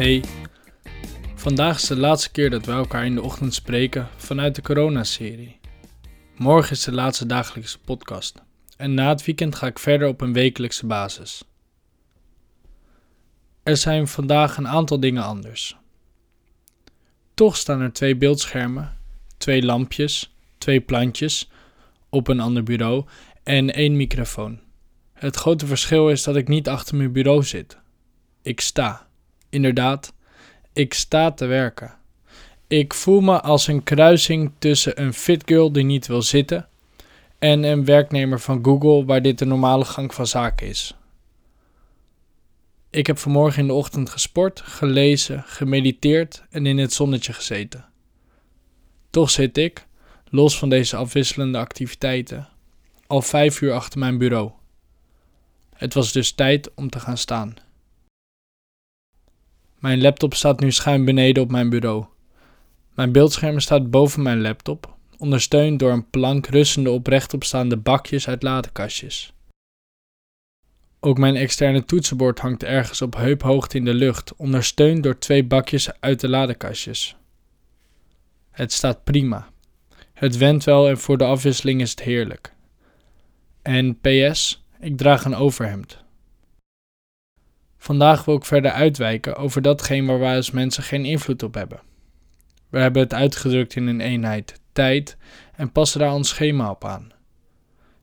Hey, vandaag is de laatste keer dat we elkaar in de ochtend spreken vanuit de corona-serie. Morgen is de laatste dagelijkse podcast en na het weekend ga ik verder op een wekelijkse basis. Er zijn vandaag een aantal dingen anders. Toch staan er twee beeldschermen, twee lampjes, twee plantjes op een ander bureau en één microfoon. Het grote verschil is dat ik niet achter mijn bureau zit. Ik sta. Inderdaad, ik sta te werken. Ik voel me als een kruising tussen een fit girl die niet wil zitten en een werknemer van Google waar dit de normale gang van zaken is. Ik heb vanmorgen in de ochtend gesport, gelezen, gemediteerd en in het zonnetje gezeten. Toch zit ik, los van deze afwisselende activiteiten, al vijf uur achter mijn bureau. Het was dus tijd om te gaan staan. Mijn laptop staat nu schuin beneden op mijn bureau. Mijn beeldscherm staat boven mijn laptop, ondersteund door een plank rustende op rechtopstaande bakjes uit ladekastjes. Ook mijn externe toetsenbord hangt ergens op heuphoogte in de lucht, ondersteund door twee bakjes uit de ladekastjes. Het staat prima. Het went wel en voor de afwisseling is het heerlijk. En PS, ik draag een overhemd. Vandaag wil ik verder uitwijken over datgene waar wij als mensen geen invloed op hebben. We hebben het uitgedrukt in een eenheid, tijd, en passen daar ons schema op aan.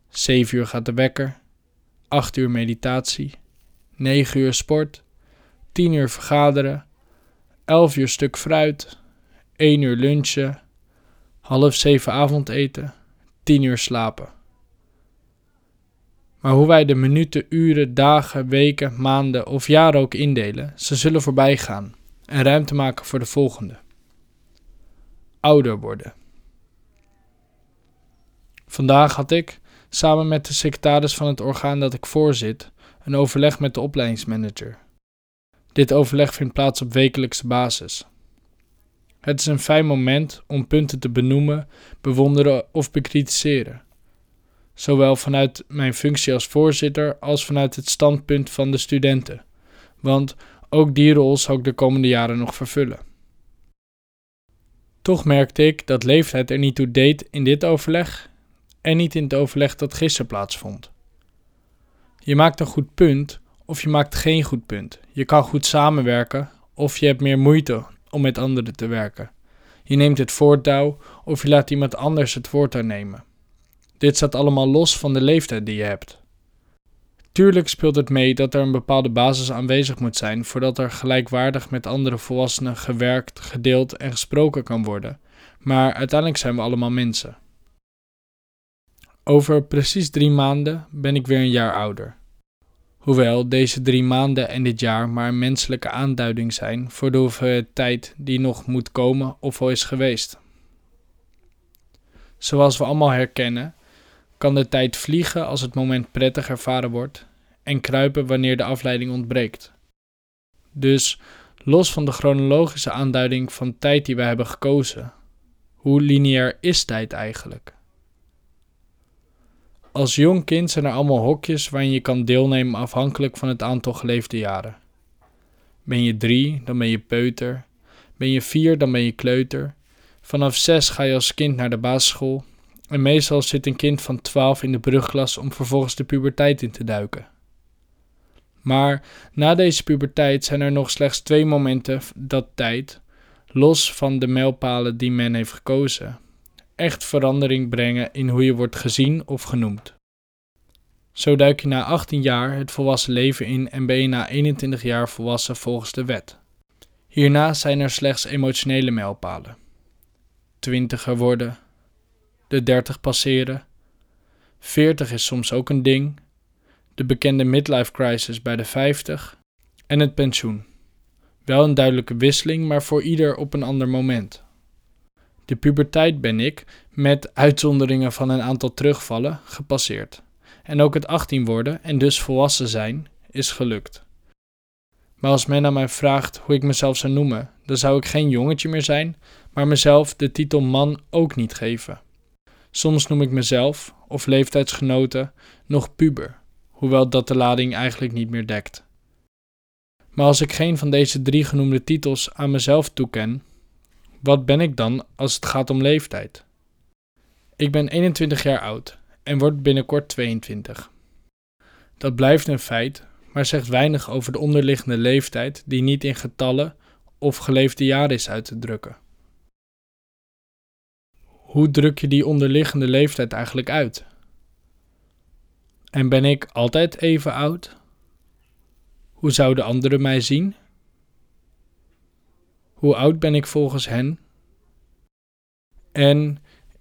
7 uur gaat de wekker, 8 uur meditatie, 9 uur sport, 10 uur vergaderen, 11 uur stuk fruit, 1 uur lunchen, half 7 avondeten, 10 uur slapen. Maar hoe wij de minuten, uren, dagen, weken, maanden of jaren ook indelen, ze zullen voorbij gaan en ruimte maken voor de volgende. Ouder worden. Vandaag had ik, samen met de secretaris van het orgaan dat ik voorzit, een overleg met de opleidingsmanager. Dit overleg vindt plaats op wekelijkse basis. Het is een fijn moment om punten te benoemen, bewonderen of bekritiseren zowel vanuit mijn functie als voorzitter als vanuit het standpunt van de studenten, want ook die rol zal ik de komende jaren nog vervullen. Toch merkte ik dat leeftijd er niet toe deed in dit overleg en niet in het overleg dat gisteren plaatsvond. Je maakt een goed punt of je maakt geen goed punt. Je kan goed samenwerken of je hebt meer moeite om met anderen te werken. Je neemt het voortouw of je laat iemand anders het voortouw nemen. Dit staat allemaal los van de leeftijd die je hebt. Tuurlijk speelt het mee dat er een bepaalde basis aanwezig moet zijn voordat er gelijkwaardig met andere volwassenen gewerkt, gedeeld en gesproken kan worden, maar uiteindelijk zijn we allemaal mensen. Over precies drie maanden ben ik weer een jaar ouder. Hoewel deze drie maanden en dit jaar maar een menselijke aanduiding zijn voor de hoeveelheid tijd die nog moet komen of al is geweest. Zoals we allemaal herkennen, kan de tijd vliegen als het moment prettig ervaren wordt en kruipen wanneer de afleiding ontbreekt. Dus los van de chronologische aanduiding van tijd die wij hebben gekozen, hoe lineair is tijd eigenlijk? Als jong kind zijn er allemaal hokjes waarin je kan deelnemen afhankelijk van het aantal geleefde jaren. Ben je drie, dan ben je peuter. Ben je vier, dan ben je kleuter. Vanaf zes ga je als kind naar de basisschool en meestal zit een kind van 12 in de brugklas om vervolgens de puberteit in te duiken. Maar na deze puberteit zijn er nog slechts twee momenten dat tijd, los van de mijlpalen die men heeft gekozen, echt verandering brengen in hoe je wordt gezien of genoemd. Zo duik je na 18 jaar het volwassen leven in en ben je na 21 jaar volwassen volgens de wet. Hierna zijn er slechts emotionele mijlpalen. Twintiger worden, de 30 passeren. 40 is soms ook een ding. De bekende midlife crisis bij de 50 en het pensioen. Wel een duidelijke wisseling, maar voor ieder op een ander moment. De puberteit ben ik, met uitzonderingen van een aantal terugvallen, gepasseerd. En ook het 18 worden en dus volwassen zijn is gelukt. Maar als men aan mij vraagt hoe ik mezelf zou noemen, dan zou ik geen jongetje meer zijn, maar mezelf de titel man ook niet geven. Soms noem ik mezelf, of leeftijdsgenoten, nog puber, hoewel dat de lading eigenlijk niet meer dekt. Maar als ik geen van deze drie genoemde titels aan mezelf toeken, wat ben ik dan als het gaat om leeftijd? Ik ben 21 jaar oud en word binnenkort 22. Dat blijft een feit, maar zegt weinig over de onderliggende leeftijd die niet in getallen of geleefde jaren is uit te drukken. Hoe druk je die onderliggende leeftijd eigenlijk uit? En ben ik altijd even oud? Hoe zouden anderen mij zien? Hoe oud ben ik volgens hen? En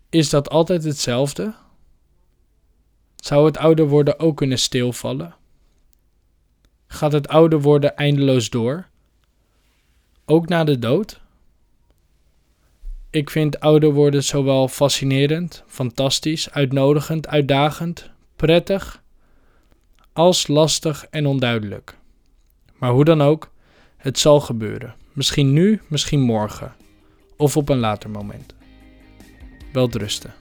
is dat altijd hetzelfde? Zou het ouder worden ook kunnen stilvallen? Gaat het ouder worden eindeloos door? Ook na de dood? Ik vind ouder worden zowel fascinerend, fantastisch, uitnodigend, uitdagend, prettig, als lastig en onduidelijk. Maar hoe dan ook, het zal gebeuren. Misschien nu, misschien morgen. Of op een later moment. Welterusten.